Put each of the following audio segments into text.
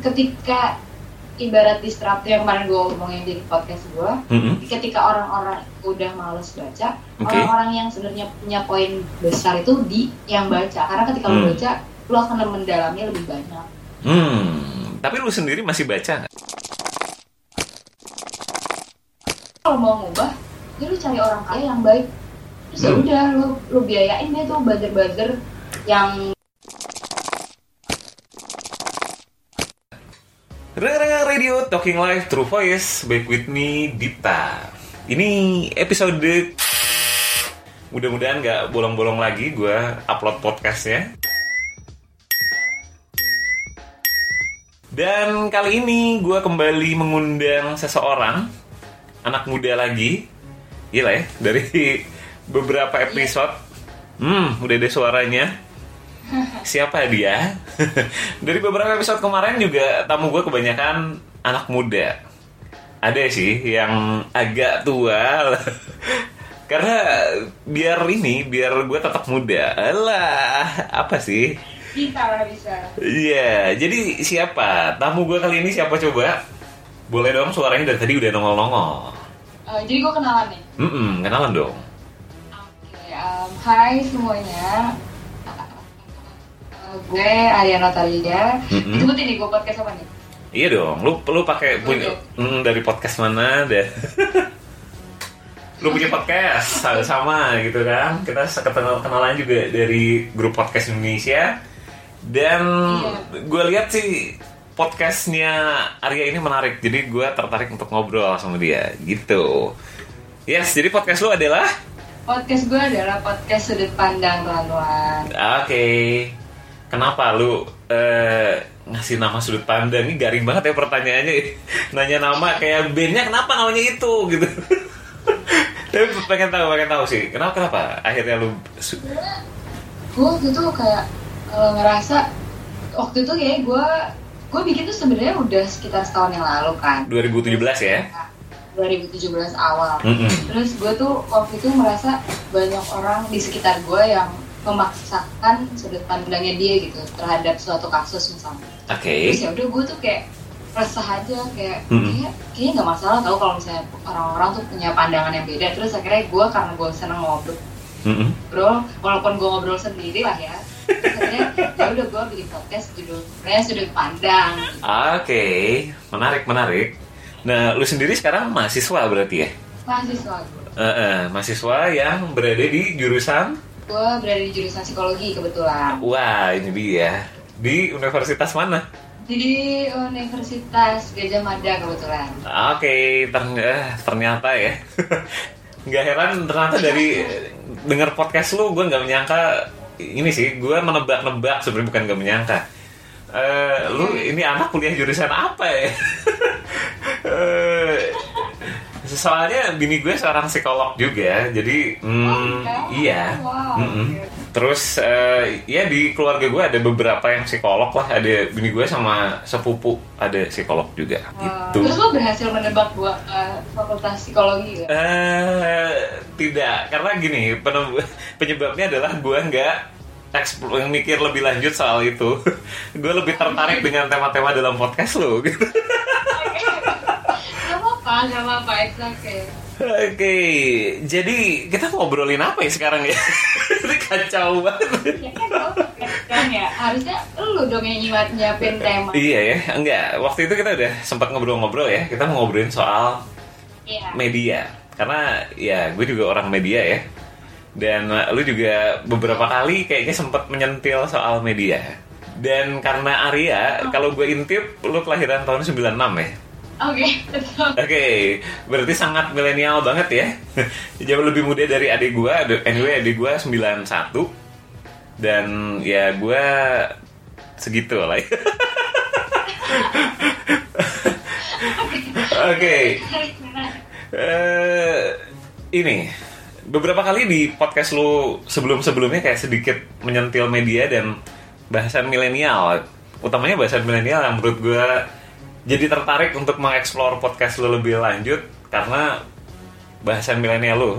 ketika ibarat disruptor yang kemarin gue ngomongin di podcast gue, Mm-mm. ketika orang-orang udah males baca, Oke. orang-orang yang sebenarnya punya poin besar itu di yang baca. Karena ketika Hmm. lo baca, lo akan mendalami lebih banyak. Hmm. Tapi lu sendiri masih baca nggak? Kalau mau ngubah, ya lo cari orang kaya yang baik. Terus ya Hmm. udah, lo lo biayain deh tuh buzzer-buzzer yang Rengang Radio Talking Live True Voice Back with me Dita. Ini episode Mudah-mudahan nggak bolong-bolong lagi gue upload podcastnya. Dan kali ini gue kembali mengundang seseorang Anak muda lagi. Gila ya Dari beberapa episode. Hmm udah ada suaranya Siapa dia? Dari beberapa episode kemarin juga tamu gue kebanyakan anak muda. Ada sih yang agak tua. Karena biar ini, biar gue tetap muda. Alah, apa sih? kita lah bisa. Iya, jadi siapa? Tamu gue kali ini siapa coba? Boleh dong suaranya dari tadi udah nongol-nongol. Eh, jadi gue kenalan nih. Hmm, kenalan dong. Oke, em, hai semuanya. Gue Ariana Talida. Mm-mm. Sebutin nih gue podcast apa nih? Iya dong, lu lu pakai punya hmm, dari podcast mana deh? lu punya podcast sama, sama gitu kan? Kita ketemu kenalan juga dari grup podcast Indonesia dan Iya. gue lihat sih podcastnya Arya ini menarik, jadi gue tertarik untuk ngobrol sama dia gitu. Yes, jadi podcast lu adalah Podcast gue adalah podcast sudut pandang laluan. Oke. Kenapa lu eh, ngasih nama sudut pandang ini garing banget ya pertanyaannya. Nanya nama kayak bandnya kenapa namanya itu gitu. Tapi pengen tahu, pengen tahu sih. Kenapa kenapa akhirnya lu Gue waktu itu kayak eh, ngerasa waktu itu kayak gue gue bikin tuh sebenarnya udah sekitar setahun yang lalu kan. 2017 ya? 2017 awal. Mm-mm. Terus gue tuh waktu itu merasa banyak orang di sekitar gue yang memaksakan sudut pandangnya dia gitu terhadap suatu kasus misalnya. Oke. Terus ya udah gue tuh kayak resah aja kayak Mm-mm. kayak kayaknya nggak masalah tau kalau misalnya orang-orang tuh punya pandangan yang beda. Terus akhirnya gue karena gue seneng ngobrol, Mm-mm. ngobrol walaupun gue ngobrol sendiri lah ya. Terus akhirnya ya udah gue bikin podcast judulnya sudut pandang. Oke, menarik menarik. Nah, lu sendiri sekarang mahasiswa berarti ya? Mahasiswa. Eh, eh, mahasiswa yang berada di jurusan Gue berada di jurusan psikologi kebetulan. Wah, ini dia. Di universitas mana? Di Universitas Gajah Mada kebetulan. Oke, tern- eh, ternyata ya. Nggak heran ternyata dari dengar podcast lu, gue nggak menyangka ini sih, gue menebak-nebak sebenarnya bukan nggak menyangka. Eh, lu ini anak kuliah jurusan apa ya? Eh, soalnya bini gue seorang psikolog juga, jadi hmm, Oh, iya. Wow. Mm-mm. Terus eh, ya di keluarga gue ada beberapa yang psikolog lah, ada bini gue sama sepupu ada psikolog juga. Wow. Gitu. Terus lo berhasil menebak gua ke fakultas psikologi gak? Eh tidak, karena gini penyebabnya adalah gue nggak eksplor mikir lebih lanjut soal itu. gue lebih tertarik dengan tema-tema dalam podcast lo. Gitu. It's okay. Oke, jadi kita ngobrolin apa ya sekarang ya? Ini kacau banget. Ya kan kan ya, harusnya lu dong yang nyiapin, nyiapin tema. Iya ya, enggak. Waktu itu kita udah sempat ngobrol-ngobrol ya. Kita mau ngobrolin soal Iya. media. Karena ya gue juga orang media ya. Dan lu juga beberapa kali kayaknya sempat menyentil soal media. Dan karena Arya, kalau gue intip, lu kelahiran tahun 96 ya? Oke, betul. Oke, berarti sangat milenial banget ya. Jauh lebih muda dari adik gue. Anyway, adik gue 91. Dan ya gue segitu lah ya. Oke, eh ini beberapa kali di podcast lu sebelum-sebelumnya kayak sedikit menyentil media dan bahasan milenial, utamanya bahasan milenial yang menurut gue jadi tertarik untuk mengeksplor podcast lu lebih lanjut karena bahasan milenial lu.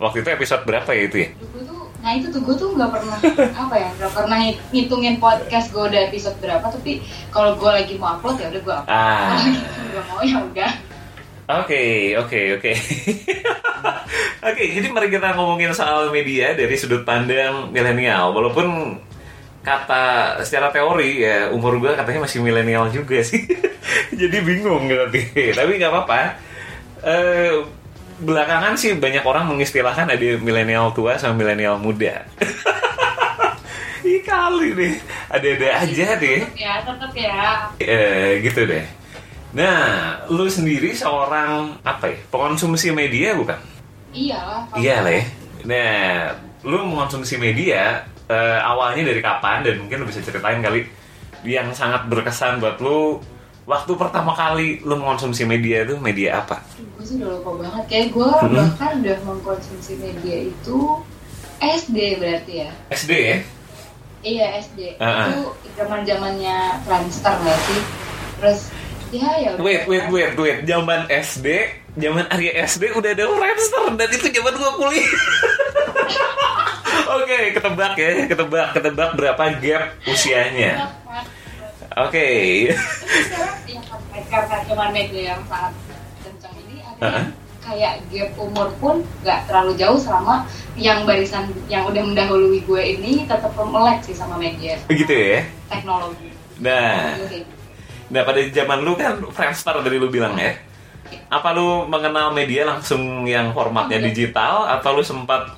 Waktu itu episode berapa ya itu ya? Gue tuh Nah itu tuh gue tuh nggak pernah apa ya nggak pernah ngit- ngitungin podcast gue udah episode berapa tapi kalau gue lagi mau upload ya udah gue upload. Ah. Kalau gitu nggak mau ya udah. Oke, oke, oke. Oke, jadi mari kita ngomongin soal media dari sudut pandang milenial. Walaupun kata secara teori ya umur gue katanya masih milenial juga sih. jadi bingung nanti. Tapi nggak apa-apa. Eh, belakangan sih banyak orang mengistilahkan ada milenial tua sama milenial muda. Ih kali deh, ada-ada aja deh. Tetep ya, tetep ya. Eh, gitu deh. Nah, lu sendiri seorang apa ya? Pengonsumsi media bukan? Iya lah ya. Nah, lu mengonsumsi media eh, awalnya dari kapan dan mungkin lu bisa ceritain kali yang sangat berkesan buat lu waktu pertama kali lu mengonsumsi media itu media apa? Gue sih udah lupa banget. Kayak gue Mhm. bahkan udah mengkonsumsi media itu SD berarti ya. SD ya? Iya SD. Ah, ah. Itu zaman zamannya Friendster nggak sih? Terus ya ya. Wait, wait, wait, wait. Zaman SD, zaman Arya SD udah ada Friendster dan itu zaman gua kuliah. Oke, ketebak ya, ketebak, ketebak berapa gap usianya. Oke. Ya karena- zaman media yang sangat kencang ini akhirnya kayak gap umur pun nggak terlalu jauh selama yang barisan yang udah mendahului gue ini tetap melek sih sama media Begitu ya. teknologi. Nah, nah pada zaman lu kan Friendster dari lu bilang ya. Apa lu mengenal media langsung yang formatnya Oke. digital atau lu sempat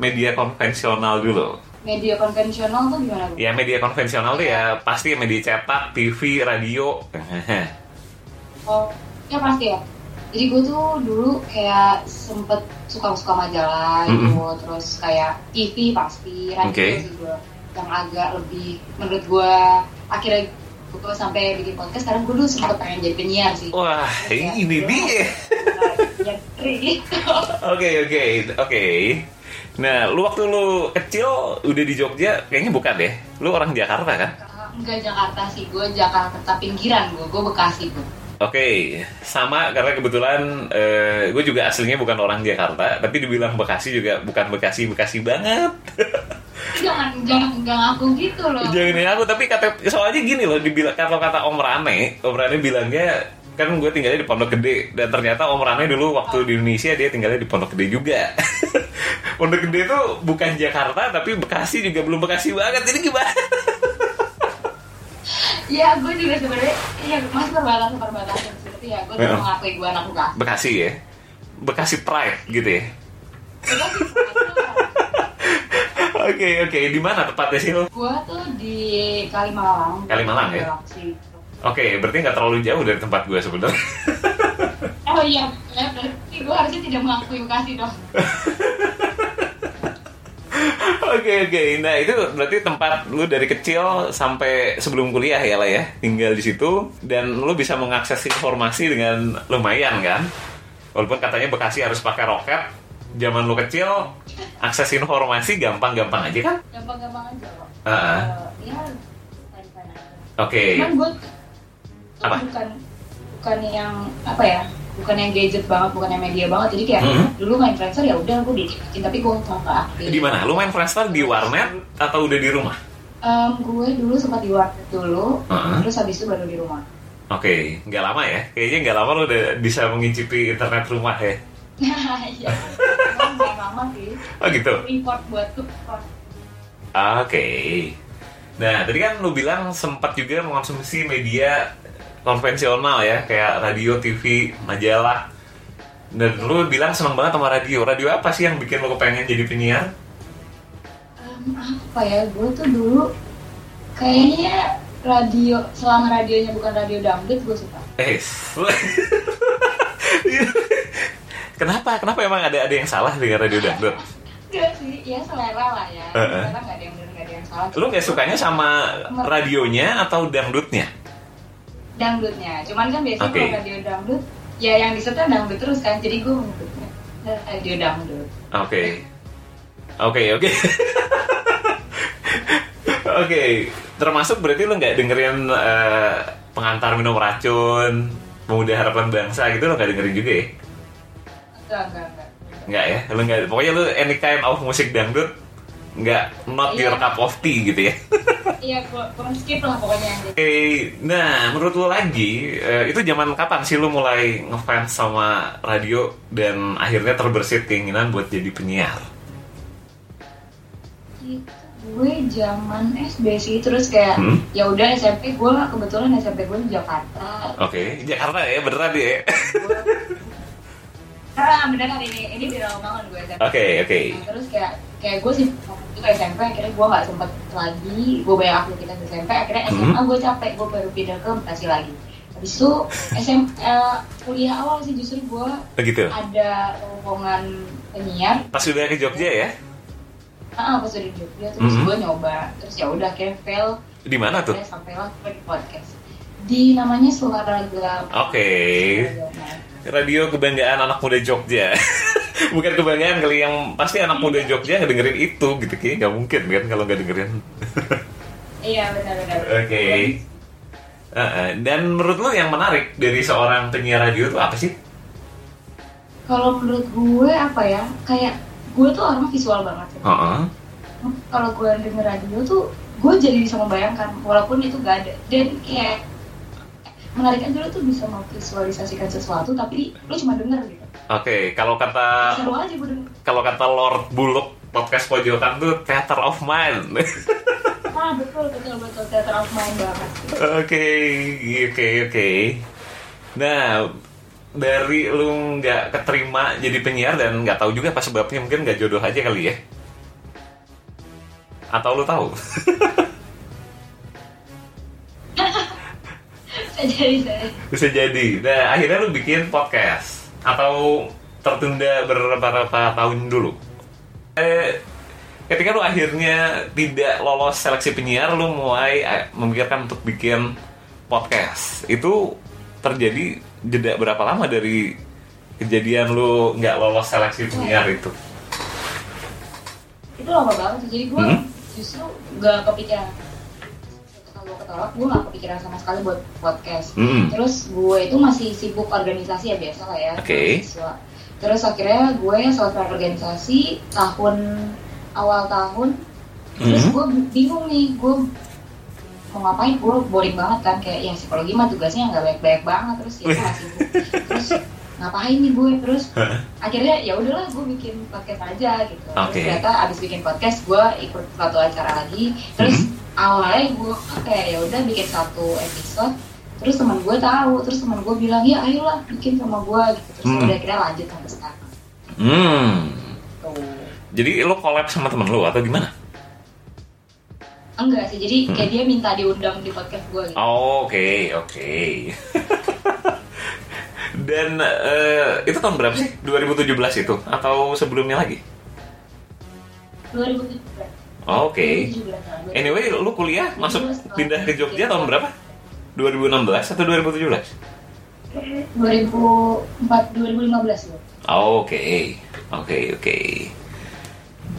media konvensional dulu? Media konvensional tuh gimana bu? Ya media konvensional tuh ya pasti media cetak, TV, radio. Oh, ya pasti ya. Jadi gue tuh dulu kayak sempet suka-suka majalah gitu, terus kayak TV pasti, radio sih gue yang agak lebih menurut gue akhirnya gue sampai bikin podcast sekarang gue dulu sempet pengen jadi penyiar sih. Wah, ya, ini dia. penyiar gitu. Oke oke oke. Nah, lu waktu lu kecil udah di Jogja, kayaknya bukan deh. Lu orang Jakarta kan? Enggak Jakarta sih, gue Jakarta pinggiran gue, gue Bekasi gue. Oke, sama karena kebetulan eh, gue juga aslinya bukan orang Jakarta, tapi dibilang Bekasi juga bukan Bekasi Bekasi banget. Jangan ngaku gitu loh. Jangan ya aku, tapi kata soalnya gini loh, dibilang kata kata Om Rane, Om Rane bilangnya kan gue tinggalnya di Pondok Gede dan ternyata Om Rane dulu waktu di Indonesia dia tinggalnya di Pondok Gede juga. Pondok Gede itu bukan Jakarta tapi Bekasi juga belum Bekasi banget. Jadi gimana? Iya, gue juga sebenarnya iya masih perbatasan perbatasan seperti ya. Gue tuh mengakui gue anak Bekasi. Bekasi ya. Bekasi Pride gitu ya. Bekasi. Oke oke, di mana tepatnya sih lo? gue tuh di Kalimalang. Kalimalang, ya? Oke, berarti nggak terlalu jauh dari tempat gue sebenarnya. Oh iya, ya, berarti gue harusnya tidak mengakui Bekasi dong. Oke oke, nah itu berarti tempat lu dari kecil sampai sebelum kuliah ya lah ya, tinggal di situ dan lu bisa mengakses informasi dengan lumayan kan? Walaupun katanya Bekasi harus pakai roket, zaman lu kecil akses informasi gampang-gampang aja kan? Gampang-gampang aja kok. Ah. Eh, Iya. Oke, Cuman gue Apa? bukan bukan yang apa ya bukan yang gadget banget bukan yang media banget jadi kayak Mhm. dulu main Friendster ya udah gue dikitin tapi gue nggak aktif di mana? Lu main Friendster di warnet atau udah di rumah? Em, gue dulu sempat di warnet dulu Mhm. terus habis itu baru di rumah Oke, nggak lama ya? Kayaknya nggak lama lu udah bisa mengicipi internet rumah ya? iya Lama sih Oh gitu? import buat tuh import. Oke. Nah, tadi kan lu bilang sempat juga mengonsumsi media konvensional ya, kayak radio, TV, majalah. Dan lu bilang seneng banget sama radio. Radio apa sih yang bikin lu kepengen jadi penyiar? Em, apa ya gue tuh dulu kayaknya radio selama radionya bukan radio dangdut gue suka Eh, kenapa? Kenapa emang ada ada yang salah dengan radio dangdut? Enggak sih, ya selera lah ya. Heeh. Selera nggak ada yang benar nggak ada yang salah. Lu nggak sukanya sama radionya atau dangdutnya? dangdutnya. Cuman kan biasanya Oke. kalau radio dangdut, ya yang disetel dangdut terus kan. Jadi gue mengikutnya radio dangdut. Oke. Oke, oke. Oke, termasuk berarti lu nggak dengerin eh, pengantar minum racun, pemuda harapan bangsa gitu lo nggak dengerin juga ya? Enggak, enggak, enggak. Nggak ya? Lu nggak, pokoknya lu any kind of musik dangdut nggak not Iya. your cup of tea gitu ya. iya kurang skip lah pokoknya Oke, nah menurut lo lagi eh, itu zaman kapan sih lo mulai ngefans sama radio dan akhirnya terbersit keinginan buat jadi penyiar? itu gue zaman SD sih terus kayak Hmm? ya udah SMP gue kebetulan SMP gue di Jakarta Oke, Jakarta ya beneran ya. Ah beneran ini ini di Rawamangun gue SMP Oke, oke. Nah, terus kayak kayak gue sih waktu itu SMP akhirnya gue nggak sempet lagi gue banyak aktivitas SMP akhirnya SMA Hmm. gue capek gue baru pindah ke Bekasi lagi habis itu SM eh, kuliah awal sih justru gue Begitu. ada lowongan penyiar Pas udah ke Jogja ya? ah pas udah di Jogja terus Mhm. gue nyoba terus ya udah kayak fail Di mana tuh? sampailah gue di podcast di namanya Suara Gelap Oke. Radio kebanggaan anak muda Jogja. Bukan kebanggaan kali yang pasti anak muda Jogja ngedengerin itu gitu kayaknya nggak mungkin kan kalau nggak dengerin. iya benar-benar Oke. Uh, uh, dan menurut lo yang menarik dari seorang penyiar radio itu apa sih? kalau menurut gue apa ya kayak gue tuh orang visual banget ya. Heeh. kalau gue denger radio tuh gue jadi bisa membayangkan walaupun itu gak ada dan kayak menarik aja lo tuh bisa memvisualisasikan sesuatu tapi lo cuma denger gitu Oke, kalau kata seru aja gue denger kalau kata Lord Bullock podcast pojokan tuh theater of mind. ah betul betul betul theater of mind banget Oke, oke, oke. Nah, dari lu nggak keterima jadi penyiar dan nggak tahu juga apa sebabnya mungkin nggak jodoh aja kali ya? Atau lu tahu? saya jadi saya Bisa jadi. Nah, akhirnya lu bikin podcast atau tertunda beberapa tahun dulu. Eh, ketika lu akhirnya tidak lolos seleksi penyiar, lu mulai eh, memikirkan untuk bikin podcast. Itu terjadi jeda berapa lama dari kejadian lu nggak lolos seleksi penyiar itu? itu lama banget jadi gue Hmm? justru gak kepikiran ketika gue gak kepikiran sama sekali buat podcast Hmm. terus gue itu masih sibuk organisasi ya biasa lah ya Oke. mahasiswa. terus akhirnya gue selesai organisasi tahun awal tahun terus Hmm. gue bingung nih gue mau ngapain gue boring banget kan kayak ya psikologi mah tugasnya nggak baik-baik banget terus ya gue masih sibuk terus ngapain nih gue terus akhirnya ya udahlah gue bikin podcast aja gitu terus Oke. ternyata abis bikin podcast gue ikut suatu acara lagi terus Mhm. Awalnya gue kayak ya udah bikin satu episode terus teman gue tahu terus teman gue bilang ya ayolah bikin sama gue gitu terus Hmm. udah akhirnya lanjut sampai sekarang Hmm. tuh Jadi lu collab sama temen lu atau gimana? enggak sih jadi Hmm. kayak dia minta diundang di podcast gue gitu Oke, oke. Dan eh, itu tahun berapa sih? 2017 itu atau sebelumnya lagi? 2017 Oke. 2017 lah, gue. Anyway, lu kuliah masuk pindah ke Jogja tahun berapa? 2016 atau 2017? 2004 2015 loh Oke, oke, oke.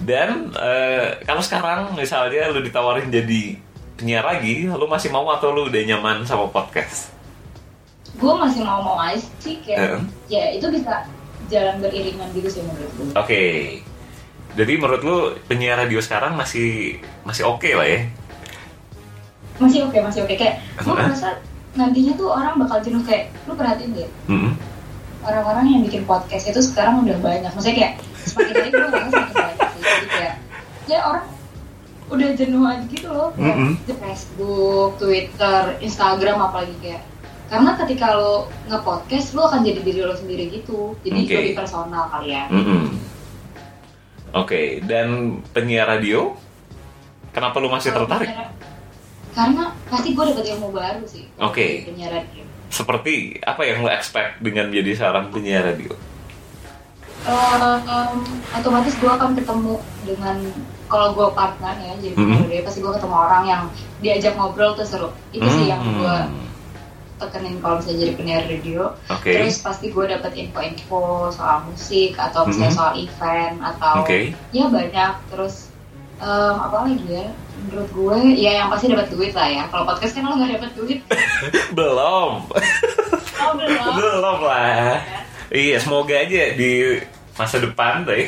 Dan eh, kalau sekarang misalnya lu ditawarin jadi penyiar lagi, lu masih mau atau lu udah nyaman sama podcast? gue masih mau mau aja sih kayak Eh. ya itu bisa jalan beriringan gitu sih menurut gue Oke. Jadi menurut lu penyiar radio sekarang masih masih oke lah ya? masih oke masih oke kayak gue merasa nantinya tuh orang bakal jenuh kayak lu perhatiin deh Mm-mm. orang-orang yang bikin podcast itu sekarang udah banyak maksudnya kayak semakin hari gue ngerasa semakin banyak sih jadi kayak ya orang udah jenuh aja gitu loh kayak Mm-mm. di Facebook, Twitter, Instagram apalagi kayak karena ketika lo nge-podcast lo akan jadi diri lo sendiri gitu jadi Oke. lebih personal kali ya Mm-mm. Oke, dan penyiar radio, kenapa lu masih Kalau tertarik? penyiar- karena pasti gue dapet ilmu baru sih Oke. dari penyiar radio Seperti apa yang lo expect dengan menjadi seorang penyiar radio? Eh, em, otomatis gue akan ketemu dengan kalau gue partner ya jadi penyiar radio pasti gue ketemu orang yang diajak ngobrol tuh seru itu sih yang Hmm. gue tekenin kalau misalnya jadi penyiar radio Oke. terus pasti gue dapet info-info soal musik atau misalnya Mhm. soal event atau Oke. ya banyak terus em, apa lagi ya menurut gue ya yang pasti dapat duit lah ya kalau podcast kan lo nggak dapat duit Belum. oh belum Belum lah. Iya, semoga aja di masa depan deh.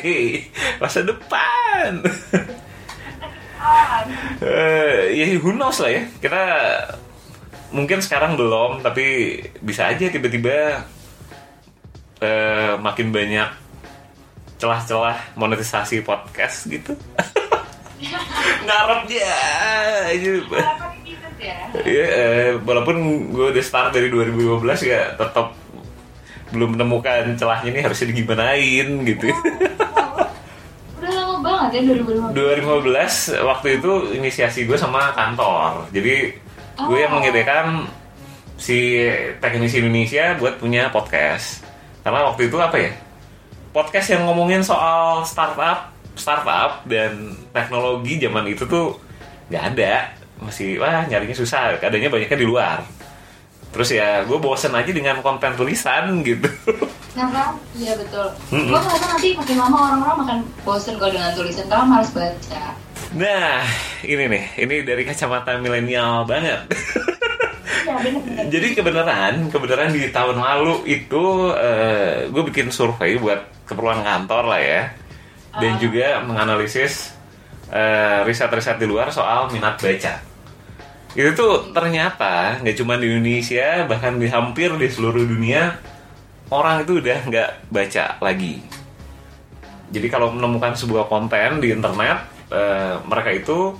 Masa depan. Eh, ya who knows lah ya kita mungkin sekarang belum tapi bisa aja tiba-tiba eh, makin banyak celah-celah monetisasi podcast gitu gitu ya. Iya, eh, walaupun gue udah start dari 2015 ya tetap belum menemukan celahnya ini harusnya digimanain gitu. Udah lama banget ya 2015. 2015 waktu itu inisiasi gue sama kantor. Jadi gue yang Oh. menyediakan si teknisi Indonesia buat punya podcast. Karena waktu itu apa ya? Podcast yang ngomongin soal startup, startup dan teknologi zaman itu tuh nggak ada. Masih wah nyarinya susah. Adanya banyaknya di luar. Terus ya gue bosen aja dengan konten tulisan gitu. Nah kan? Iya betul. Mm-mm. Gue ngerasa nanti makin lama orang-orang makan bosen kalau dengan tulisan karena malas baca. Nah, ini nih, ini dari kacamata milenial banget. Bener-bener. Jadi kebenaran, kebenaran di tahun lalu itu eh, gue bikin survei buat keperluan kantor lah ya, dan Ah. juga menganalisis eh, riset-riset di luar soal minat baca. Itu tuh ternyata nggak cuma di Indonesia, bahkan di hampir di seluruh dunia orang itu udah nggak baca lagi. Jadi kalau menemukan sebuah konten di internet, eh, mereka itu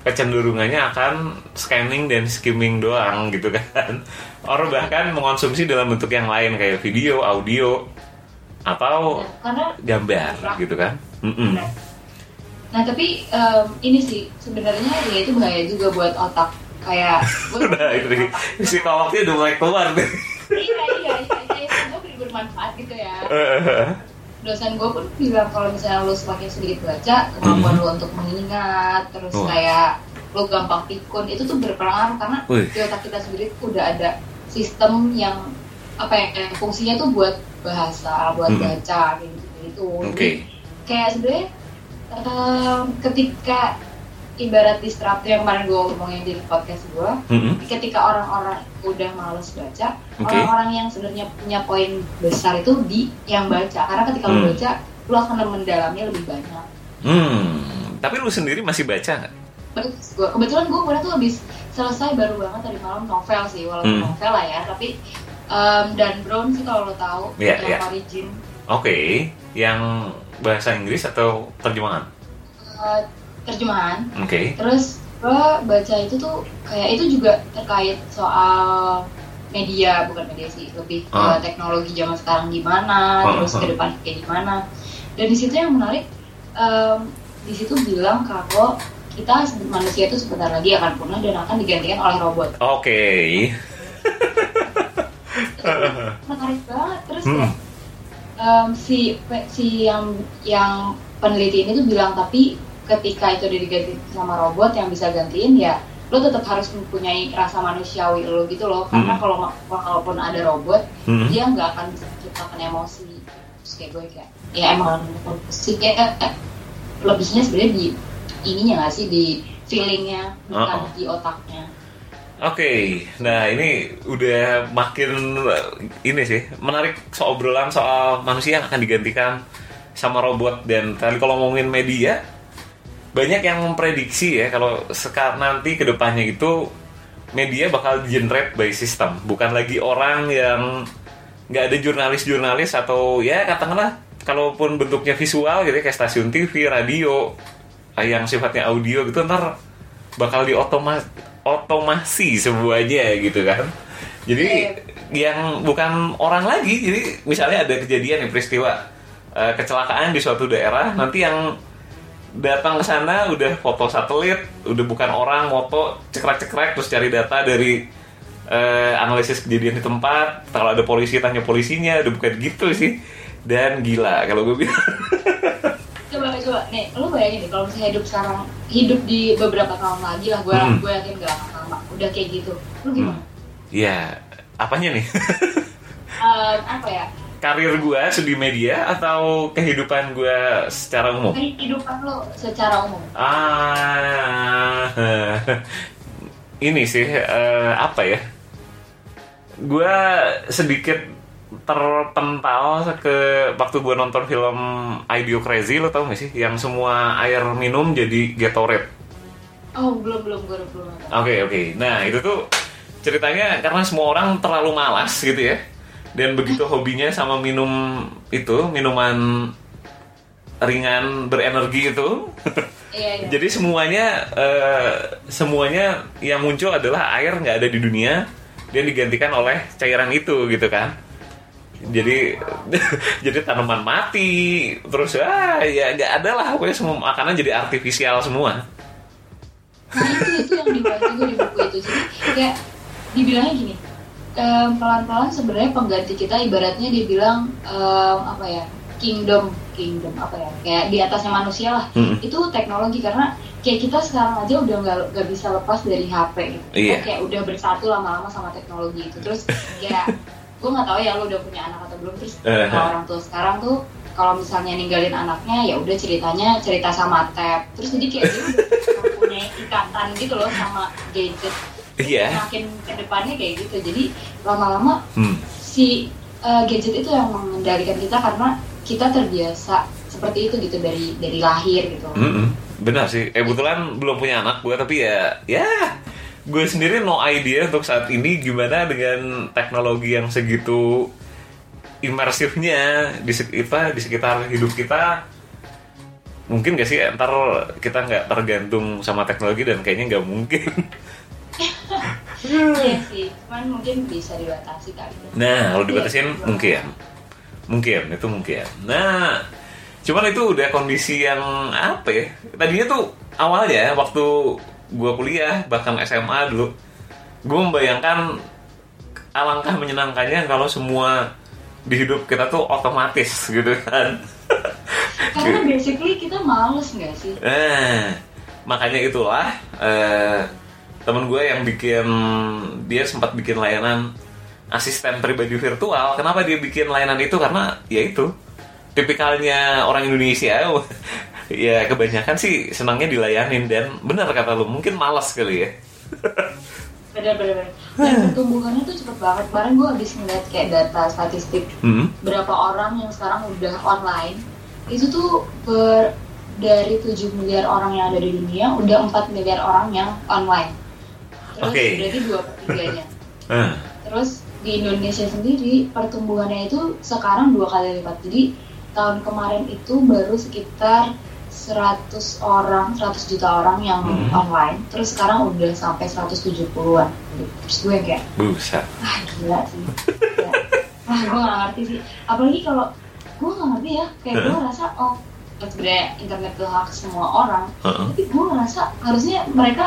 kecenderungannya akan scanning dan skimming doang gitu kan. Orang bahkan mengonsumsi dalam bentuk yang lain kayak video, audio, atau Karena gambar gitu kan. Mm-mm. Nah tapi em, ini sih sebenarnya ya itu bahaya juga buat otak kayak Nah itu nih, psikolognya udah mulai keluar deh. iya iya iya iya gue beri bermanfaat gitu ya Eh, dosen gue pun bilang kalau misalnya lu semakin sedikit baca kemampuan lu untuk mengingat terus. Oh. kayak lu gampang pikun itu tuh berpengaruh karena di otak kita sendiri udah ada sistem yang apa ya yang fungsinya tuh buat bahasa buat Hmm. baca gitu gitu Oke. kayak sebenarnya em, ketika ibarat disruptor yang kemarin gue ngomongin di podcast gue Mm-mm. ketika orang-orang udah males baca, Oke. orang-orang yang sebenarnya punya poin besar itu di yang baca. Karena ketika lu Hmm. baca, lu akan mendalamnya lebih banyak. Hmm, tapi lu sendiri masih baca nggak? Gua kebetulan gue kemarin tuh habis selesai baru banget tadi malam novel sih, walaupun Hmm. novel lah ya, tapi em, Dan Brown sih kalau lo tahu, Iya, yang iya. origin Oke, yang bahasa Inggris atau terjemahan? eh, terjemahan. Oke. Terus gue baca itu tuh kayak itu juga terkait soal media bukan media sih lebih ke Ah. teknologi zaman sekarang gimana Ah, terus ah. ke depan kayak gimana dan di situ yang menarik em, di situ bilang kalau kita manusia itu sebentar lagi akan punah dan akan digantikan oleh robot Oke. menarik banget terus Hmm. ya em, si si yang yang peneliti ini tuh bilang tapi ketika itu diganti sama robot yang bisa gantiin ya lo tetap harus mempunyai rasa manusiawi lo gitu loh karena Hmm. kalau ada robot Hmm. dia nggak akan bisa menciptakan emosi terus kayak gue kayak ya emang sih kayak eh, lebihnya sebenarnya di ininya nggak sih di feelingnya bukan Uh-uh. di otaknya Oke, nah ini udah makin ini sih menarik soal obrolan soal manusia yang akan digantikan sama robot dan tadi kalau ngomongin media banyak yang memprediksi ya kalau sekarang nanti ke depannya itu media bakal generate by system. Bukan lagi orang yang nggak ada jurnalis-jurnalis atau ya katakanlah kalaupun bentuknya visual gitu ya, kayak stasiun TV, radio eh, yang sifatnya audio gitu ntar bakal diotomas otomasi semuanya gitu kan. Jadi yang bukan orang lagi. Jadi misalnya ada kejadian nih peristiwa eh, kecelakaan di suatu daerah nanti yang datang ke sana udah foto satelit udah bukan orang foto cekrek-cekrek terus cari data dari eh, analisis kejadian di tempat kalau ada polisi tanya polisinya udah bukan gitu sih. Dan gila kalau gue bilang. Coba coba. Nih lu bayangin deh kalau misalnya hidup sekarang hidup di beberapa tahun lagi lah gue Hmm. gue yakin gak akan lama. Udah kayak gitu. Lu gimana? Ya apanya nih? Eh, apa ya karir gue studi media atau kehidupan gue secara umum kehidupan lu secara umum Ah, ini sih eh, apa ya? Gue sedikit terpental ke waktu gue nonton film Ideo Crazy lo tau gak sih? Yang semua air minum jadi Gatorade. Oh belum belum gue belum. Oke oke. Nah itu tuh ceritanya karena semua orang terlalu malas gitu ya. Dan begitu hobinya sama minum itu minuman ringan berenergi itu. Iya iya. Jadi semuanya eh, semuanya yang muncul adalah air nggak ada di dunia dan digantikan oleh cairan itu gitu kan. Jadi jadi tanaman mati terus ah ya nggak ada lah pokoknya semua makanan jadi artifisial semua. Nah itu itu yang dibahas juga di buku itu. Jadi kayak dibilangnya gini, em, pelan-pelan sebenarnya pengganti kita ibaratnya dia bilang em, apa ya kingdom kingdom apa ya kayak di atasnya manusia lah. Mm-mm. Itu teknologi karena kayak kita sekarang aja udah nggak nggak bisa lepas dari HP gitu. Iya. Kayak udah bersatu lama-lama sama teknologi itu. Terus ya gue nggak tahu ya lu udah punya anak atau belum terus kalau orang tua sekarang tuh kalau misalnya ninggalin anaknya ya udah ceritanya cerita sama tab terus jadi kayak dia udah punya ikatan gitu loh sama gadget Iya. makin ke depannya kayak gitu jadi lama-lama Hmm. si uh, gadget itu yang mengendalikan kita karena kita terbiasa seperti itu gitu dari dari lahir gitu Mm-mm. Benar sih. Eh kebetulan belum punya anak gue tapi ya ya gue sendiri no idea untuk saat ini gimana dengan teknologi yang segitu imersifnya di sek- apa, di sekitar hidup kita mungkin gak sih ntar kita nggak tergantung sama teknologi dan kayaknya nggak mungkin iya sih cuman mungkin bisa dibatasi kali ya. Nah, kalau dibatasin Iya. mungkin. Mungkin, itu mungkin. Nah, cuman itu udah kondisi yang apa ya? Tadinya tuh awalnya waktu gua kuliah, bahkan SMA dulu, gue membayangkan alangkah menyenangkannya kalau semua di hidup kita tuh otomatis gitu kan. karena basically kita males nggak sih Nah, makanya itulah eh, temen gue yang bikin dia sempat bikin layanan asisten pribadi virtual. Kenapa dia bikin layanan itu? Karena ya itu tipikalnya orang Indonesia. ya kebanyakan sih senangnya dilayanin dan benar kata lu mungkin malas kali ya. bener-bener dan pertumbuhannya tuh cepet banget kemarin gue habis ngeliat kayak data statistik Hmm. berapa orang yang sekarang udah online itu tuh ber, dari 7 miliar orang yang ada di dunia udah 4 miliar orang yang online terus Oke. berarti dua per tiganya Ah, terus di Indonesia sendiri pertumbuhannya itu sekarang dua kali lipat jadi tahun kemarin itu baru sekitar 100 orang 100 juta orang yang Hmm. online terus sekarang udah sampai 170-an terus gue kayak buset. ah gila sih ya. wah gue gak ngerti sih apalagi kalau gue gak ngerti ya kayak gue ngerasa oh sebenarnya internet tuh hak semua orang Heeh. tapi gue ngerasa harusnya mereka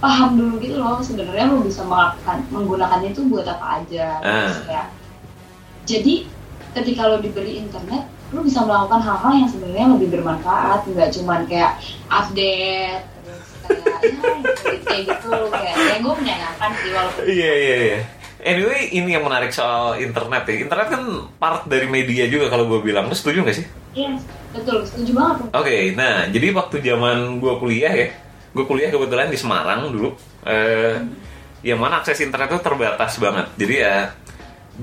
paham dulu gitu loh sebenarnya lo bisa melakukan menggunakannya itu buat apa aja Ah. kayak jadi ketika lo diberi internet lo bisa melakukan hal-hal yang sebenarnya lebih bermanfaat nggak cuman kayak update terus kayak ya kayak gitu kayak ya gue menyayangkan sih walaupun Iya iya iya. Anyway, ini yang menarik soal internet ya. Internet kan part dari media juga kalau gue bilang. Lu setuju gak sih? Iya, betul, setuju banget. Oke, nah jadi waktu zaman gue kuliah ya, gue kuliah kebetulan di Semarang dulu, eh, yang mana akses internet itu terbatas banget. Jadi ya,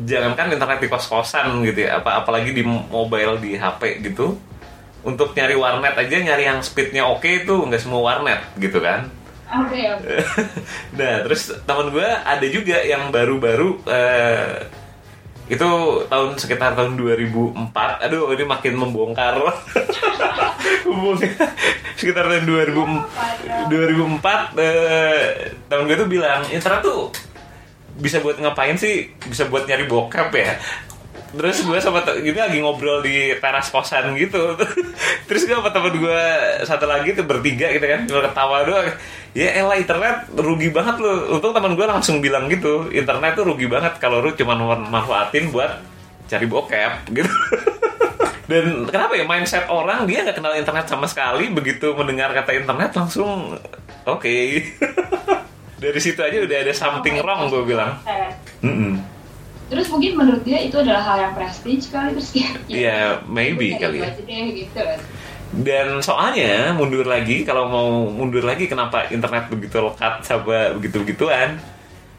jangankan internet di kos-kosan gitu ya, apa apalagi di mobile di HP gitu, untuk nyari warnet aja nyari yang speednya oke itu nggak semua warnet gitu kan. Oke, oke. nah terus teman gue ada juga yang baru-baru eh, itu tahun sekitar tahun 2004 aduh ini makin membongkar. Sekitar tahun 2000 2004 eh, teman gue tuh bilang internet tuh bisa buat ngapain sih? Bisa buat nyari bokep ya terus gue sama ini lagi ngobrol di teras kosan gitu. Terus gue sama temen gue satu lagi tuh bertiga gitu kan gue ketawa doang. Ya elah internet rugi banget lu untung teman gue langsung bilang gitu internet tuh rugi banget kalau lu cuma manfaatin buat cari bokep gitu. Dan kenapa ya mindset orang dia nggak kenal internet sama sekali begitu mendengar kata internet langsung oke. Dari situ aja udah ada something wrong gue bilang. Eh, Mm-mm. Terus mungkin menurut dia itu adalah hal yang prestige kali terus. Iya, maybe udah, kali itu ya. deh, gitu. Dan soalnya mundur lagi kalau mau mundur lagi kenapa internet begitu lekat sama begitu begituan?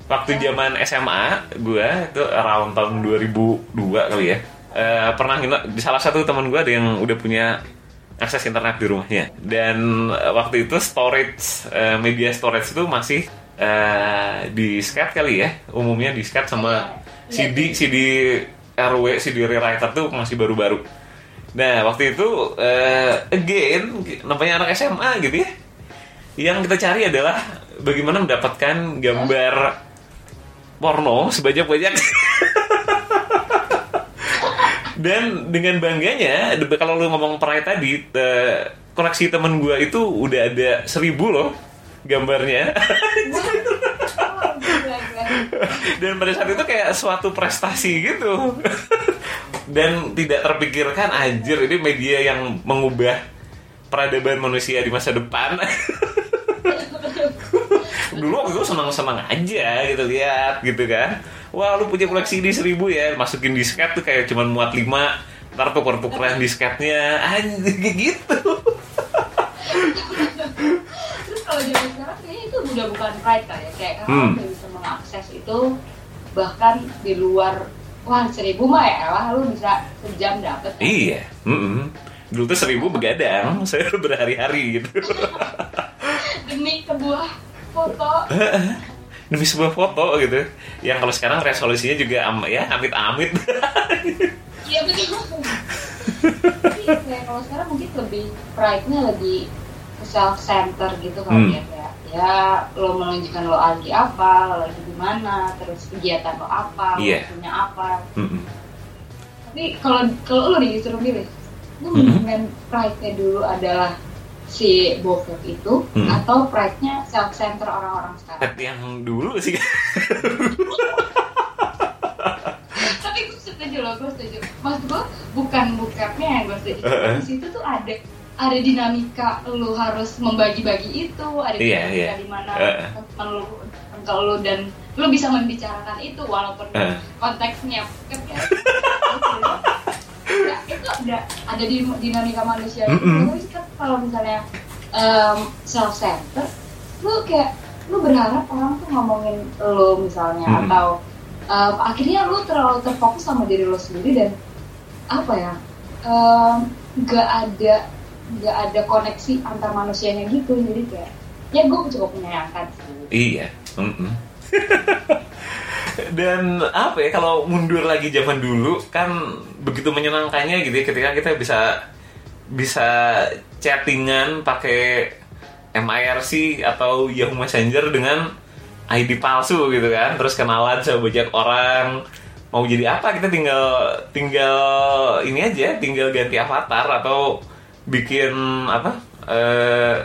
Waktu zaman SMA gua itu around tahun 2002 kali ya. eh, pernah di salah satu teman gua ada yang udah punya akses internet di rumahnya dan eh, waktu itu storage eh, media storage itu masih eh, di skat kali ya umumnya di skat sama Iya. CD CD RW CD rewriter tuh masih baru-baru. Nah waktu itu eh, again namanya anak SMA gitu ya. Yang kita cari adalah bagaimana mendapatkan gambar porno sebanyak-banyak dan dengan bangganya kalau lu ngomong pride tadi eh, koleksi temen gue itu udah ada seribu loh gambarnya. Dan pada saat itu kayak suatu prestasi gitu. Dan tidak terpikirkan anjir ini media yang mengubah peradaban manusia di masa depan. Dulu waktu itu senang-senang aja gitu lihat gitu kan. Wah lu punya koleksi di seribu ya masukin disket tuh kayak cuman muat lima ntar tuker-tukeran disketnya. Anjir kayak gitu. Terus kalau zaman sekarang kayaknya itu udah bukan pride ya kayak karena Hmm. bisa mengakses itu bahkan di luar wah seribu mah ya lah lu bisa sejam dapet. Kan? iya mm-mm. dulu tuh seribu begadang saya berhari-hari gitu. Demi sebuah foto. Demi sebuah foto gitu. Yang kalau sekarang resolusinya juga am- ya amit-amit. Iya betul. Tapi kayak kalau sekarang mungkin lebih pride-nya lebih self center gitu Hmm. kali ya ya lo menunjukkan lo lagi apa lo lagi di mana terus kegiatan lo apa lo punya apa Mm-mm. tapi kalau kalau lo disuruh milih lo Mhm. mendingan pride-nya dulu adalah si bokep itu Mhm. atau pride-nya self center orang-orang sekarang yang dulu sih tapi gue setuju loh gue setuju maksud gue bukan bokepnya yang gue setuju Heeh. di situ tuh ada ada dinamika lu harus membagi-bagi itu ada Iya, dinamika iya. di mana teman lu engkau lu dan lu bisa membicarakan itu walaupun Heeh. konteksnya bokep ya Ya, itu ada ada di dinamika manusia itu Mm-mm. tapi kan kalau misalnya self center lu kayak lu berharap orang tuh ngomongin lu misalnya Mm-mm. atau em, akhirnya lu terlalu terfokus sama diri lu sendiri dan apa ya em, nggak ada nggak ada koneksi antar manusianya gitu jadi kayak ya gue cukup menyayangkan sih iya mm-mm. dan apa ya kalau mundur lagi zaman dulu kan begitu menyenangkannya gitu ya ketika kita bisa bisa chattingan pakai MIRC atau Yahoo Messenger dengan ID palsu gitu kan terus kenalan sama banyak orang mau jadi apa kita tinggal tinggal ini aja tinggal ganti avatar atau bikin apa eh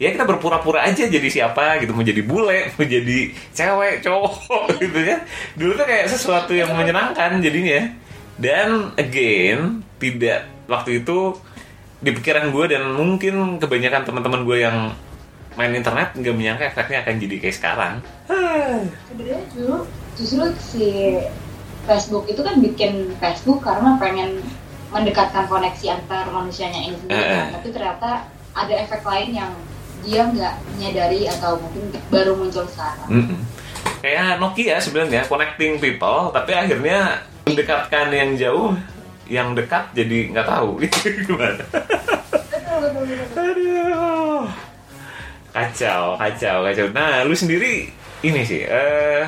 ya kita berpura-pura aja jadi siapa gitu mau jadi bule mau jadi cewek cowok gitu ya. Dulu tuh kayak sesuatu yang menyenangkan jadinya. Dan again tidak waktu itu di pikiran gue dan mungkin kebanyakan teman-teman gue yang main internet nggak menyangka efeknya akan jadi kayak sekarang. Sebenarnya dulu justru si Facebook itu kan bikin Facebook karena pengen mendekatkan koneksi antar manusianya ini sendiri eh. tapi ternyata ada efek lain yang dia nggak menyadari atau mungkin baru muncul sekarang Mm-mm. kayak Nokia sebenarnya connecting people tapi akhirnya mendekatkan yang jauh yang dekat jadi nggak tahu gimana betul betul betul, betul. Aduh. Kacau, kacau, kacau. Nah, lu sendiri ini sih, eh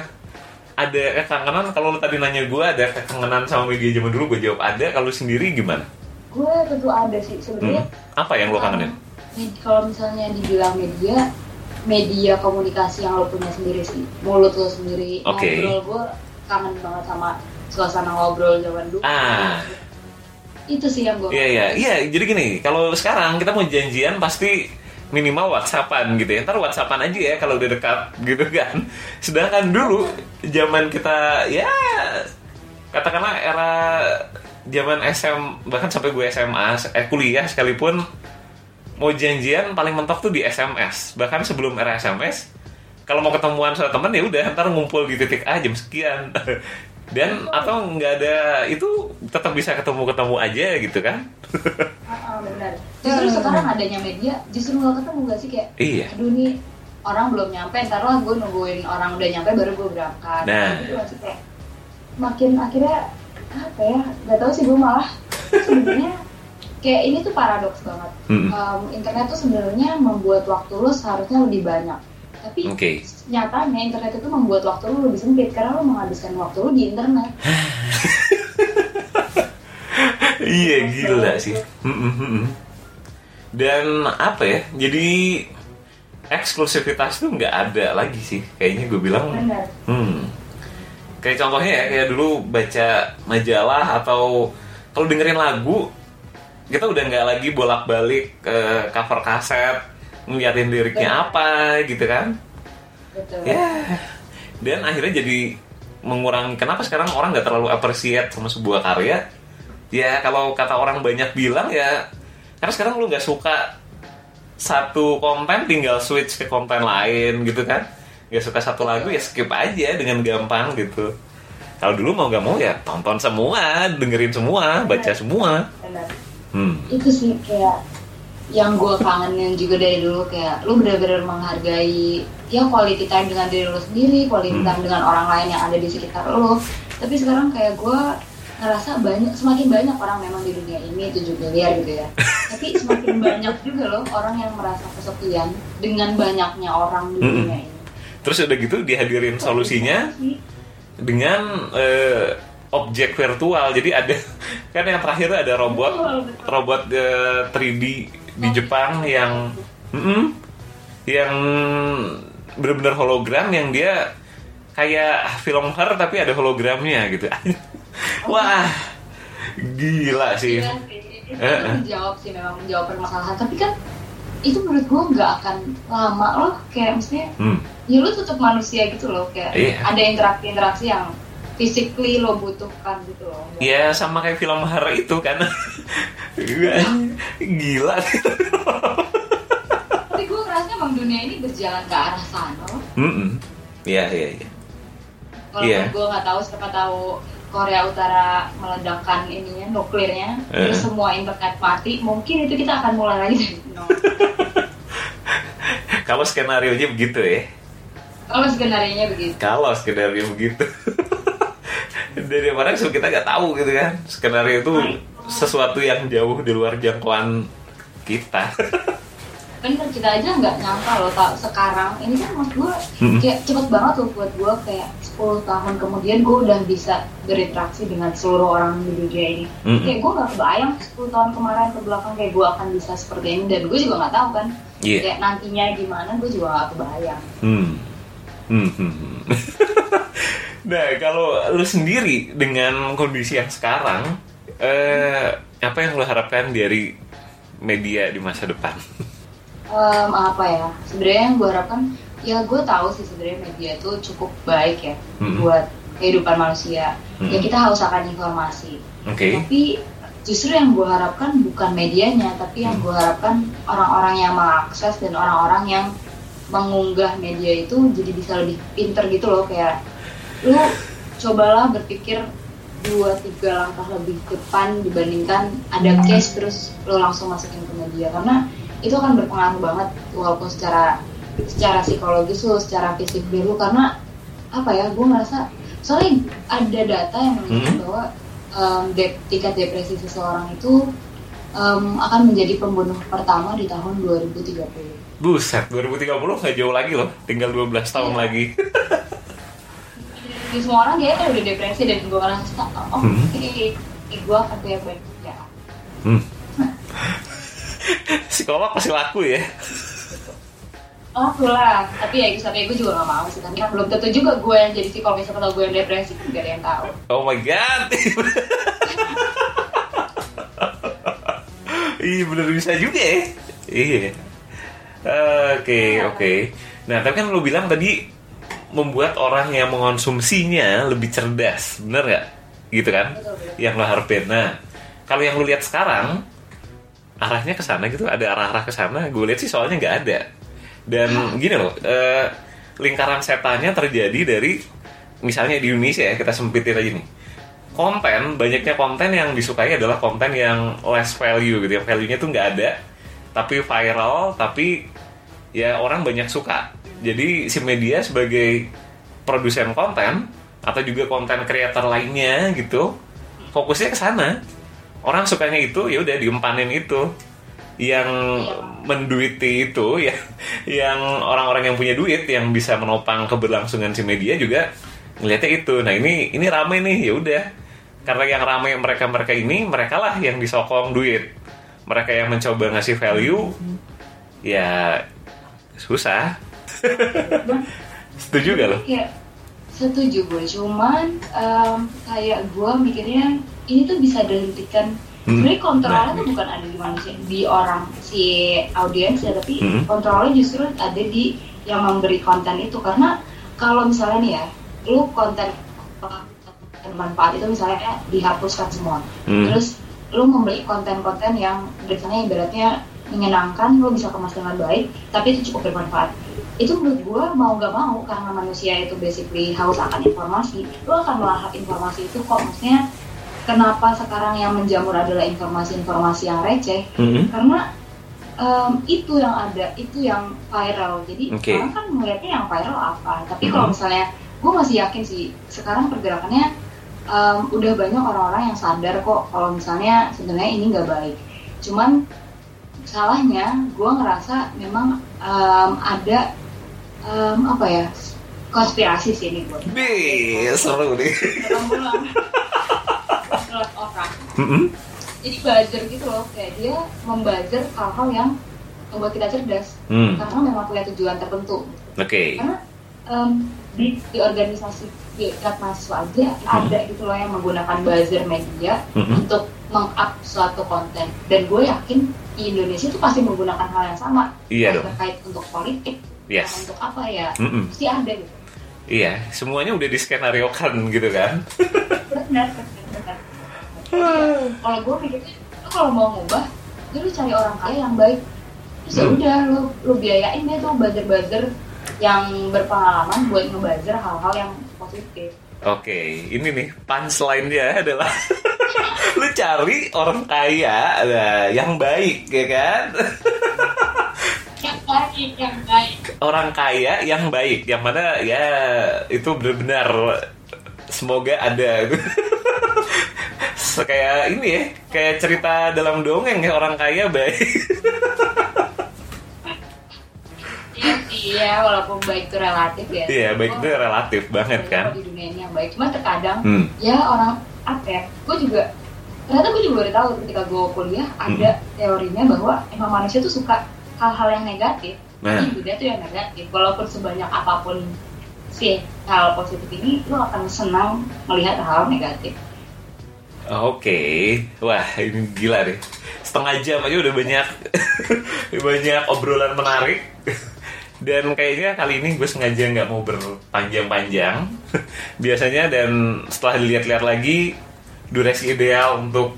ada kekangenan kalau lu tadi nanya gue ada kekangenan sama media zaman dulu gue jawab ada. Kalau sendiri gimana? Gue tentu ada sih. Sebenarnya hmm? apa yang lu kangenin? kalau misalnya dibilang media media komunikasi yang lo punya sendiri sih. Mulut lo sendiri. Oke. ngobrol gue kangen banget sama suasana ngobrol zaman dulu. Ah. itu sih yang gue Iya iya. iya. Jadi gini, kalau sekarang kita mau janjian pasti minimal WhatsAppan gitu ya. Ntar WhatsAppan aja ya kalau udah dekat gitu kan. Sedangkan dulu zaman kita ya katakanlah era zaman SM bahkan sampai gue SMA eh, kuliah sekalipun mau janjian paling mentok tuh di SMS. Bahkan sebelum era SMS kalau mau ketemuan sama temen ya udah ntar ngumpul di titik A jam sekian dan atau nggak ada itu tetap bisa ketemu ketemu aja gitu kan ah, benar justru sekarang adanya media justru nggak ketemu gak sih kayak iya aduh nih orang belum nyampe ntar lah gue nungguin orang udah nyampe baru gue berangkat Nah. Gitu kayak makin akhirnya apa ya nggak tahu sih gue malah sebenarnya kayak ini tuh paradoks banget. Mm-mm. Um, internet tuh sebenarnya membuat waktu lu seharusnya lebih banyak. Tapi Oke. nyatanya internet itu membuat waktu lu lebih sempit karena lu menghabiskan waktu lu di internet. Iya gila sih. Dan apa ya? Jadi eksklusivitas tuh nggak ada lagi sih. Kayaknya gue bilang. Benar. Hmm. Kayak contohnya ya, kayak dulu baca majalah atau kalau dengerin lagu, kita udah nggak lagi bolak-balik ke cover kaset, ngeliatin liriknya apa gitu kan. Betul. Ya. Dan akhirnya jadi mengurangi kenapa sekarang orang nggak terlalu appreciate sama sebuah karya. Ya kalau kata orang banyak bilang ya karena sekarang lu nggak suka satu konten tinggal switch ke konten lain gitu kan nggak suka satu lagu ya skip aja dengan gampang gitu kalau dulu mau nggak mau ya tonton semua dengerin semua baca semua Benar. hmm. Itu sih kayak yang gue kangenin juga dari dulu kayak lu benar-benar menghargai ya quality time dengan diri lu sendiri, quality Hmm. time dengan orang lain yang ada di sekitar lu. Tapi sekarang kayak gue ngerasa banyak semakin banyak orang memang di dunia ini 7 miliar gitu ya. Tapi semakin banyak juga loh orang yang merasa kesepian dengan banyaknya orang di Mm-mm. dunia ini. terus udah gitu dihadirin solusinya dengan eh, objek virtual jadi ada kan yang terakhir ada robot Betul, betul. robot eh, 3D di Jepang yang Mm-mm. yang benar-benar hologram yang dia kayak film Her tapi ada hologramnya gitu wah gila sih Iya sih. Itu Eh, eh. menjawab sih memang menjawab permasalahan. Tapi kan itu menurut gue nggak akan lama loh kayak maksudnya hmm. ya lu tetap manusia gitu loh kayak Iya. ada interaksi-interaksi yang physically lo butuhkan gitu loh. ya sama kayak film Her itu kan gila Tapi gue ngerasa emang dunia ini berjalan ke arah sana. Mm-mm. Iya iya iya Walaupun Iya. gue nggak tahu siapa tahu Korea Utara meledakkan ininya nuklirnya, Eh. terus semua internet mati, mungkin itu kita akan mulai lagi dari nol. kalau skenario nya begitu ya Kalau skenario begitu. kalau skenario begitu dari mana kita nggak tahu gitu kan skenario itu sesuatu yang jauh di luar jangkauan kita bener kita aja nggak nyangka loh tak sekarang ini kan maksud gue Mm-mm. kayak cepet banget loh buat gue kayak 10 tahun kemudian gue udah bisa berinteraksi dengan seluruh orang di dunia ini Mm-mm. kayak gue nggak kebayang 10 tahun kemarin ke belakang kayak gue akan bisa seperti ini dan gue juga nggak tahu kan Iya. kayak nantinya gimana gue juga nggak kebayang Hmm. Hmm, hmm, hmm. nah, kalau lu sendiri dengan kondisi yang sekarang, eh, apa yang lu harapkan dari media di masa depan? Em, apa ya sebenarnya yang gue harapkan ya gue tahu sih sebenarnya media itu cukup baik ya Mm-mm. buat kehidupan manusia ya Mm-mm. kita haus akan informasi Oke. tapi justru yang gue harapkan bukan medianya tapi yang Hmm. gue harapkan orang-orang yang mengakses dan orang-orang yang mengunggah media itu jadi bisa lebih pinter gitu loh kayak lu cobalah berpikir dua tiga langkah lebih ke depan dibandingkan ada case terus lu langsung masukin ke media karena itu akan berpengaruh banget walaupun secara secara psikologis lu secara fisik lu karena apa ya gue merasa soalnya ada data yang menunjukkan Hmm. bahwa em, dep- tingkat depresi seseorang itu em, akan menjadi pembunuh pertama di tahun 2030 Buset, 2030 nggak jauh lagi loh, tinggal 12 tahun Iya. lagi. Jadi semua orang kayaknya udah depresi dan gue ngerasa oh Hmm. oke gue akan punya banyak ya Hmm. Psikolog pasti laku ya. Laku lah, tapi ya sampai gue juga gak mau sih Karena belum tentu juga gue yang jadi psikolog Siapa tau gue yang depresi kan gak ada yang tahu Oh my god. Iya bener bisa juga ya. Iya. Oke oke. Nah tapi kan lu bilang tadi membuat orang yang mengonsumsinya lebih cerdas, bener nggak? Gitu kan? Betul, betul. Yang lo harapin. Nah kalau yang lu lihat sekarang arahnya ke sana gitu, ada arah-arah ke sana. Gue lihat sih soalnya nggak ada. Dan gini loh, eh, lingkaran setannya terjadi dari misalnya di Indonesia ya kita sempitin aja nih konten banyaknya konten yang disukai adalah konten yang less value gitu yang value-nya tuh nggak ada tapi viral tapi ya orang banyak suka. Jadi si media sebagai produsen konten atau juga konten creator lainnya gitu fokusnya ke sana. Orang sukanya itu ya udah diempanin itu. Yang menduiti itu ya yang orang-orang yang punya duit yang bisa menopang keberlangsungan si media juga ngelihatnya itu. Nah ini ini rame nih ya udah. Karena yang rame mereka mereka ini mereka lah yang disokong duit. Mereka yang mencoba ngasih value ya susah setuju gak lo? Kayak setuju gue, cuman em, kayak gue mikirnya ini tuh bisa dihentikan. Hmm. Sebenarnya kontrolnya Nah. tuh bukan ada di manusia, di orang si audiens ya, tapi Hmm. kontrolnya justru ada di yang memberi konten itu. Karena kalau misalnya nih ya, lu konten bermanfaat itu misalnya dihapuskan semua, Hmm. terus lu membeli konten-konten yang biasanya ibaratnya menyenangkan, lu bisa kemas dengan baik, tapi itu cukup bermanfaat. Itu menurut gue mau gak mau karena manusia itu basically haus akan informasi, lu akan melahap informasi itu kok. Maksudnya kenapa sekarang yang menjamur adalah informasi-informasi yang receh? Hmm. Karena em, itu yang ada, itu yang viral. Jadi Oke. orang kan melihatnya yang viral apa. Tapi kalau misalnya, gue masih yakin sih sekarang pergerakannya em, udah banyak orang-orang yang sadar kok kalau misalnya sebenarnya ini nggak baik. Cuman salahnya gue ngerasa memang em, ada em, apa ya konspirasi sih ini gue. Nih, seru nih. orang jadi buzzer gitu loh kayak dia membuzzer hal-hal yang membuat kita cerdas Hmm. karena memang punya tujuan tertentu Oke. karena em, di, di organisasi di tingkat mahasiswa aja ada gitu loh yang menggunakan buzzer media Mm-mm. untuk meng-up suatu konten dan gue yakin Indonesia itu pasti menggunakan hal yang sama Iya dong. terkait untuk politik Yes. untuk apa ya Mm-mm. pasti ada gitu Iya, semuanya udah diskenariokan gitu kan. benar benar benar kalau gue mikirnya lo kalau mau ngubah ya lu cari orang kaya yang baik terus ya Hmm. udah lu lu biayain deh tuh buzzer-buzzer yang berpengalaman buat ngebuzzer hal-hal yang positif Oke, ini nih punchline-nya adalah lu cari orang kaya nah, yang baik ya kan? yang baik yang baik Orang kaya yang baik, yang mana ya itu benar-benar semoga ada. kayak ini ya, kayak cerita dalam dongeng ya orang kaya baik. iya ya walaupun baik itu relatif ya Iya, baik itu relatif banget kan. di dunia ini yang baik cuma terkadang Hmm. ya orang apa ya gue juga ternyata gue juga baru tahu ketika gue kuliah ada Hmm. teorinya bahwa emang manusia tuh suka hal-hal yang negatif Nah. jadi dia tuh yang negatif walaupun sebanyak apa pun sih hal positif ini lo akan senang melihat hal negatif Oke, wah ini gila deh. Setengah jam aja udah banyak banyak obrolan menarik. Dan kayaknya kali ini gue sengaja nggak mau berpanjang-panjang. Biasanya dan setelah dilihat-lihat lagi, durasi ideal untuk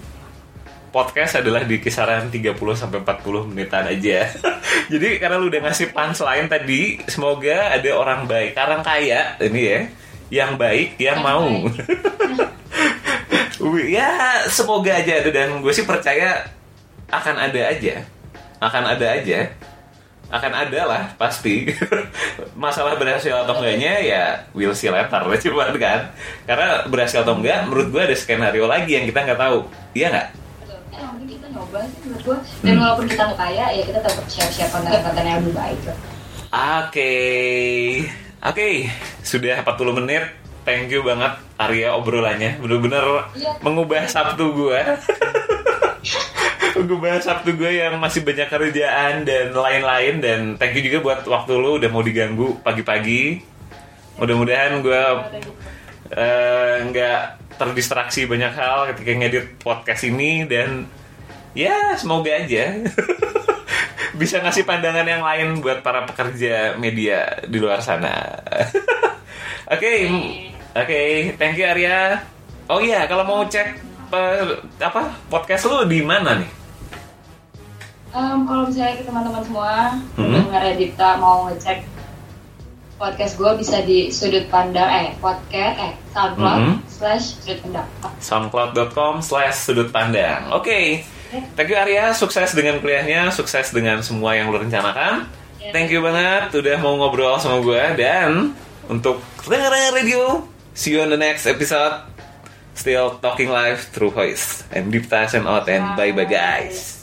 podcast adalah di kisaran 30 sampai 40 menitan aja. Jadi karena lu udah ngasih punchline tadi, semoga ada orang baik, orang kaya ini ya, yang baik yang Yang mau. baik. Ya semoga aja ada dan gue sih percaya akan ada aja akan ada aja akan ada lah pasti masalah berhasil atau enggaknya ya we'll see later cuman kan karena berhasil atau enggak menurut gue ada skenario lagi yang kita nggak tahu iya nggak penting kita nyoba sih menurut gue dan Hmm. walaupun kita nggak kaya ya kita tetap share-share konten-konten yang lebih baik. Oke, oke, sudah 40 menit. Thank you banget Arya obrolannya, bener-bener Iya. mengubah Sabtu gue. mengubah Sabtu gue yang masih banyak kerjaan dan lain-lain dan thank you juga buat waktu lu udah mau diganggu pagi-pagi. Mudah-mudahan gue eh, nggak terdistraksi banyak hal ketika ngedit podcast ini dan ya semoga aja bisa ngasih pandangan yang lain buat para pekerja media di luar sana. Oke, oke, thank you Arya. Oh iya, kalau mau cek eh, apa podcast lu di mana nih? Em, kalau misalnya ke teman-teman semua Mhm. pendengar Edipta mau ngecek podcast gue bisa di sudut pandang eh podcast eh soundcloud Mhm. slash sudut pandang soundcloud.com slash sudut pandang. Oke, thank you Arya, sukses dengan kuliahnya, sukses dengan semua yang lo rencanakan. Thank you banget udah mau ngobrol sama gue dan untuk pendengar radio, see you on the next episode. Still talking live through voice. And Dipta sign out and bye bye guys.